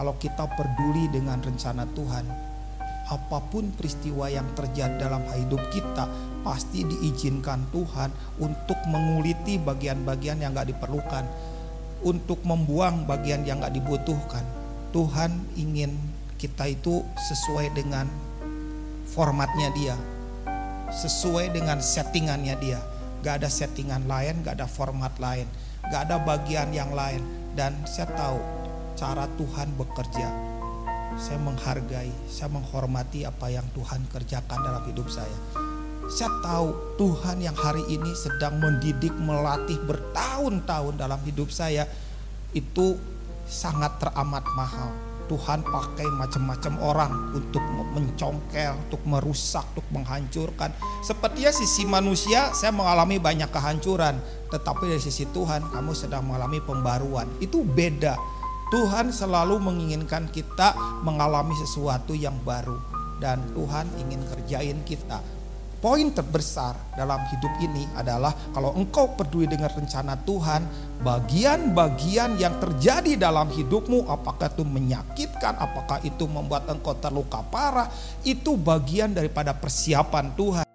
kalau kita peduli dengan rencana Tuhan, apa pun peristiwa yang terjadi dalam hidup kita pasti diizinkan Tuhan untuk menguliti bagian-bagian yang gak diperlukan, untuk membuang bagian yang gak dibutuhkan. Tuhan ingin kita itu sesuai dengan formatnya dia, sesuai dengan settingannya dia. Gak ada settingan lain, gak ada format lain, gak ada bagian yang lain. Dan saya tahu cara Tuhan bekerja. Saya menghargai, saya menghormati apa yang Tuhan kerjakan dalam hidup saya. Saya tahu Tuhan yang hari ini sedang mendidik, melatih bertahun-tahun dalam hidup saya itu sangat teramat mahal Tuhan pakai macam-macam orang untuk mencongkel, untuk merusak, untuk menghancurkan. Sepertinya sisi manusia saya mengalami banyak kehancuran, tetapi dari sisi Tuhan kamu sedang mengalami pembaruan. Itu beda. Tuhan selalu menginginkan kita mengalami sesuatu yang baru dan Tuhan ingin kerjain kita poin terbesar dalam hidup ini adalah kalau engkau peduli dengan rencana Tuhan, bagian-bagian yang terjadi dalam hidupmu, apakah itu menyakitkan, apakah itu membuat engkau terluka parah, itu bagian daripada persiapan Tuhan.